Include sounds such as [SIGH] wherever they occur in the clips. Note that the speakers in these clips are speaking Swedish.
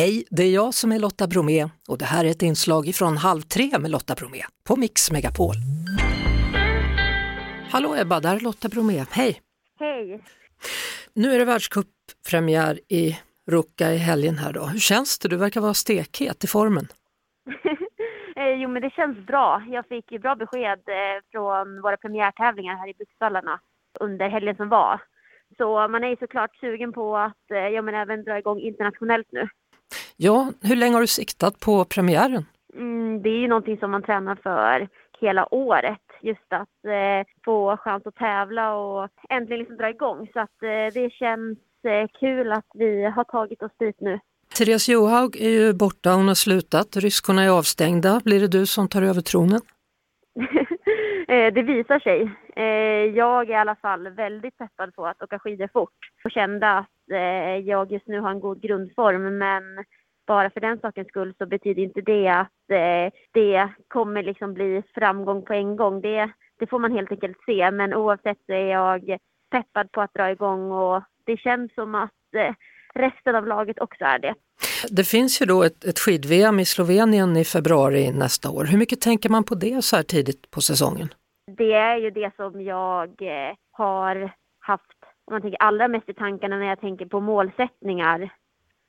Hej, det är jag som är Lotta Bromé och det här är ett inslag från Halv tre med Lotta Bromé på Mix Megapol. Hallå Ebba, där är Lotta Bromé. Hej! Hej! Nu är det världscuppremiär i Ruka i helgen här då. Hur känns det? Du verkar vara stekhet i formen. [LAUGHS] Eh, jo men det känns bra. Jag fick ju bra besked eh, från våra premiärtävlingar här i Bruksvallarna under helgen som var. Så man är ju såklart sugen på att eh, ja, men även dra igång internationellt nu. Ja, hur länge har du siktat på premiären? Mm, det är ju någonting som man tränar för hela året. Just att eh, få chans att tävla och äntligen liksom dra igång. Så att eh, det känns eh, kul att vi har tagit oss dit nu. Therese Johaug är ju borta, hon har slutat, ryskorna är avstängda. Blir det du som tar över tronen? [LAUGHS] Eh, det visar sig. Eh, jag är i alla fall väldigt peppad på att åka skidor fort och kände att eh, jag just nu har en god grundform men bara för den sakens skull så betyder inte det att eh, det kommer liksom bli framgång på en gång. Det, det får man helt enkelt se men oavsett så är jag peppad på att dra igång och det känns som att eh, resten av laget också är det. Det finns ju då ett, ett skid-VM i Slovenien i februari nästa år. Hur mycket tänker man på det så här tidigt på säsongen? Det är ju det som jag eh, har haft, om man tänker allra mest i tankarna när jag tänker på målsättningar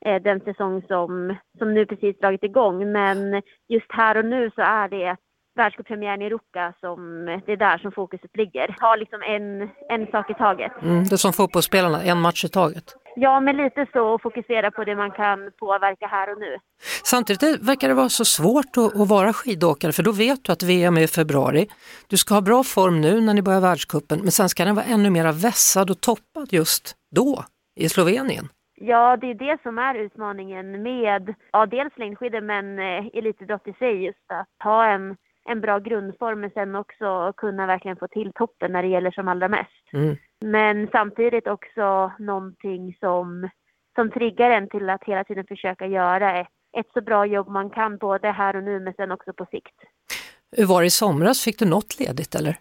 eh, den säsong som, som nu precis dragit igång. Men just här och nu så är det världscuppremiären i Ruka som det är där som fokuset ligger. Ta liksom en, en sak i taget. Mm, det är som fotbollsspelarna, en match i taget. Ja, men lite så och fokusera på det man kan påverka här och nu. Samtidigt verkar det vara så svårt att, att, vara skidåkare för då vet du att VM är i februari. Du ska ha bra form nu när ni börjar världskuppen men sen ska den vara ännu mer vässad och toppad just då i Slovenien. Ja, det är det som är utmaningen med ja, dels längdskidor men eh, elitidrott i sig just att ha en en bra grundform men sen också kunna verkligen få till toppen när det gäller som allra mest. Mm. Men samtidigt också någonting som, som triggar en till att hela tiden försöka göra ett, ett så bra jobb man kan både här och nu men sen också på sikt. Hur var det i somras? Fick du något ledigt eller?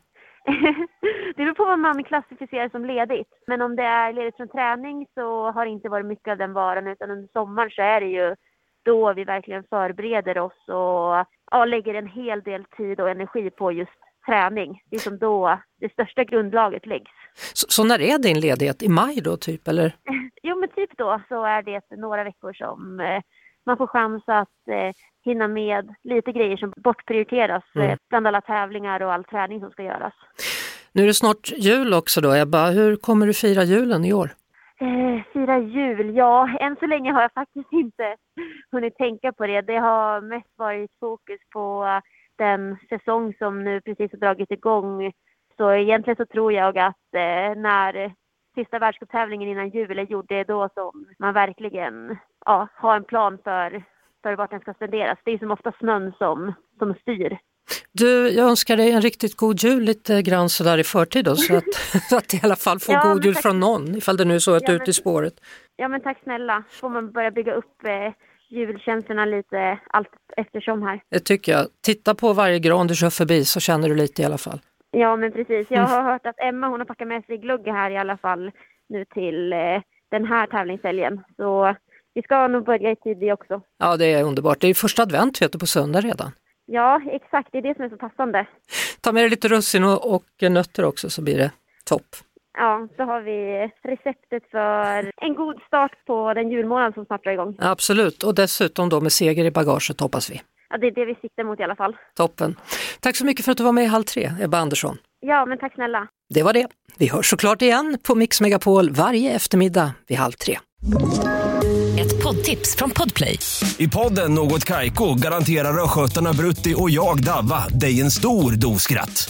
[LAUGHS] det beror på vad man klassificerar som ledigt. Men om det är ledigt från träning så har det inte varit mycket av den varan utan under sommaren så är det ju då vi verkligen förbereder oss och ja, lägger en hel del tid och energi på just träning. Det är som då det största grundlaget läggs. Så, så, när är din ledighet? I maj då typ eller? [LAUGHS] jo men typ då så är det några veckor som eh, man får chans att eh, hinna med lite grejer som bortprioriteras mm. eh, bland alla tävlingar och all träning som ska göras. Nu är det snart jul också då Ebba, hur kommer du fira julen i år? Eh, fira jul? Ja, än så länge har jag faktiskt inte hunnit tänka på det. Det har mest varit fokus på den säsong som nu precis har dragit igång. Så egentligen så tror jag att eh, när sista världscuptävlingen innan jul är gjord, det är då som man verkligen ja, har en plan för, för vart den ska spenderas. Det är som ofta snön som, som styr. Du, jag önskar dig en riktigt god jul lite grann sådär i förtid då, så att, så [LAUGHS] [LAUGHS] att i alla fall få ja, god jul tack. från någon ifall det nu är så att ja, du är ute i spåret. Ja men tack snälla, får man börja bygga upp eh, julkänslorna lite allt eftersom här. Det tycker jag. Titta på varje gran du kör förbi så känner du lite i alla fall. Ja men precis, jag mm. har hört att Emma hon har packat med sig glugg här i alla fall nu till eh, den här tävlingshelgen. Så vi ska nog börja i tid också. Ja det är underbart, det är första advent vet du på söndag redan. Ja, exakt. Det är det som är så passande. Ta med dig lite russin och, och nötter också så blir det topp. Ja, så har vi receptet för en god start på den julmånad som snart drar igång. Absolut, och dessutom då med seger i bagaget hoppas vi. Ja, det är det vi siktar mot i alla fall. Toppen. Tack så mycket för att du var med i Halv tre, Ebba Andersson. Ja, men tack snälla. Det var det. Vi hörs såklart igen på Mix Megapol varje eftermiddag vid halv tre poddtips från Podplay. I podden Något Kaiko garanterar östgötarna Brutti och jag, Davva, dig en stor dos skratt.